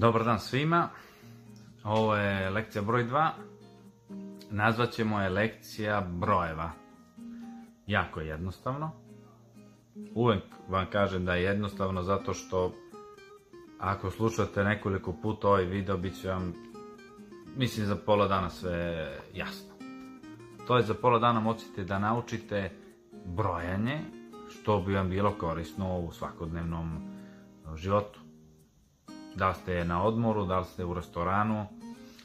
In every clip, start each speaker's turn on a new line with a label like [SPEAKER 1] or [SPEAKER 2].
[SPEAKER 1] Dobar dan svima, ovo je lekcija broj 2, nazvat ćemo je lekcija brojeva. Jako jednostavno, uvijek vam kažem da je jednostavno zato što ako slušate nekoliko puta ovaj video bit će vam, mislim za pola dana sve jasno. To je za pola dana moćete da naučite brojanje što bi vam bilo korisno u svakodnevnom životu. Da li ste na odmoru, da li ste u restoranu,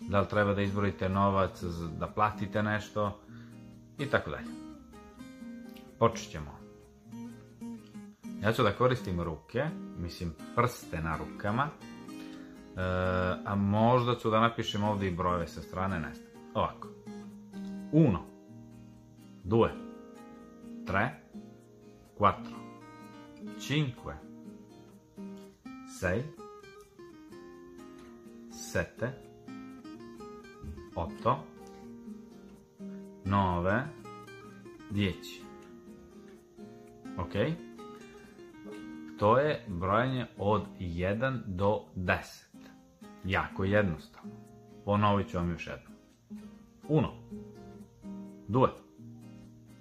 [SPEAKER 1] da li treba da izbrojite novac, da platite nešto i tako dalje. Počet ćemo. Ja ću da koristim ruke, mislim prste na rukama, e, a možda ću da napišem ovdje i brojeve sa strane, ne znam. Ovako. Uno, due, tre, quattro, cinque, sei, 7 8 9 10 ok to je brojanje od 1 do 10 jako jednostavno ponovit ću vam još jednom 1 2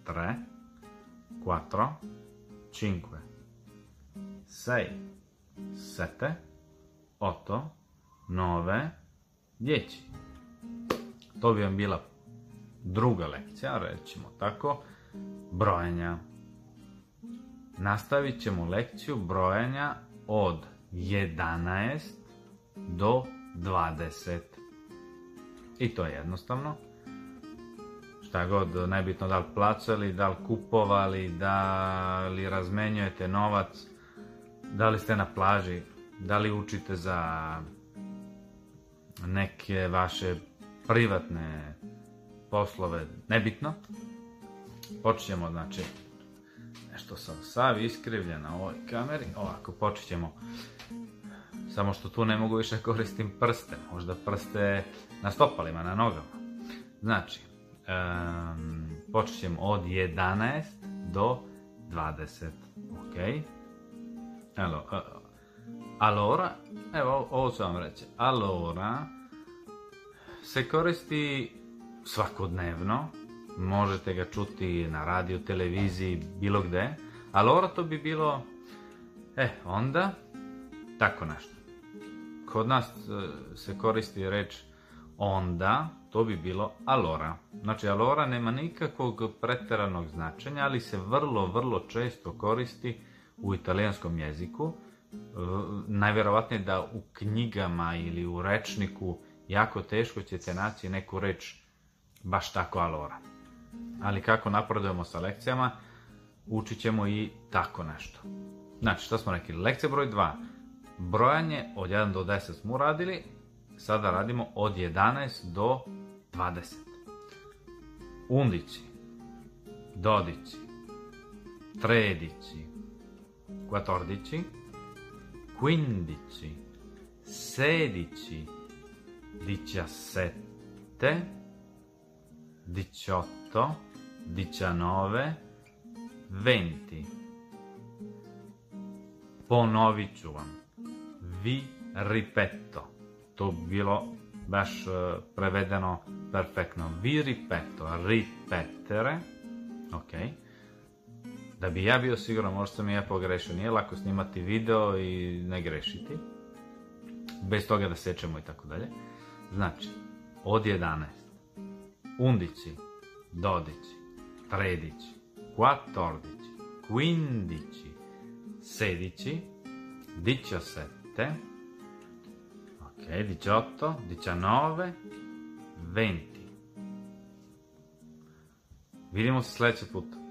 [SPEAKER 1] 3 4 5 6 7 8 nove djeći. To bi vam bila druga lekcija, rećemo tako, brojanja. Nastavit ćemo lekciju brojanja od 11 do 20. I to je jednostavno. Šta god, najbitno da li placali, da li kupovali, da li razmenjujete novac, da li ste na plaži, da li učite za neke vaše privatne poslove, nebitno. Počnemo, znači, nešto sam sav iskrivljen na ovoj kameri. Ovako, počinjemo. Samo što tu ne mogu više koristim prste, možda prste na stopalima, na nogama. Znači, um, od 11 do 20, ok? Evo, Allora, evo ovo ću vam reći, allora se koristi svakodnevno, možete ga čuti na radio, televiziji, bilo gde, allora to bi bilo, e, eh, onda, tako nešto. Kod nas e, se koristi reč onda, to bi bilo alora. Znači, alora nema nikakvog preteranog značenja, ali se vrlo, vrlo često koristi u italijanskom jeziku, najvjerojatnije da u knjigama ili u rečniku jako teško ćete naći neku reč baš tako alora. Ali kako napredujemo sa lekcijama, učit ćemo i tako nešto. Znači, što smo rekli? Lekcija broj 2. Brojanje od 1 do 10 smo radili, sada radimo od 11 do 20. Undići, dodići, tredići, kvatordići, quindici, sedici, diciassette, diciotto, diciannove, venti. Ponovi čuvam. Vi ripeto. To bilo baš eh, prevedeno perfektno. Vi ripeto. Ripetere. Ok. Da bi ja bio siguran, možda sam i ja pogrešio, nije lako snimati video i ne grešiti, bez toga da sečemo i tako dalje. Znači, od 11, undici, dodici, tredici, quattordici, quindici, sedici, diciassette, ok, 18, 19, 20. Vidimo se sljedeći put.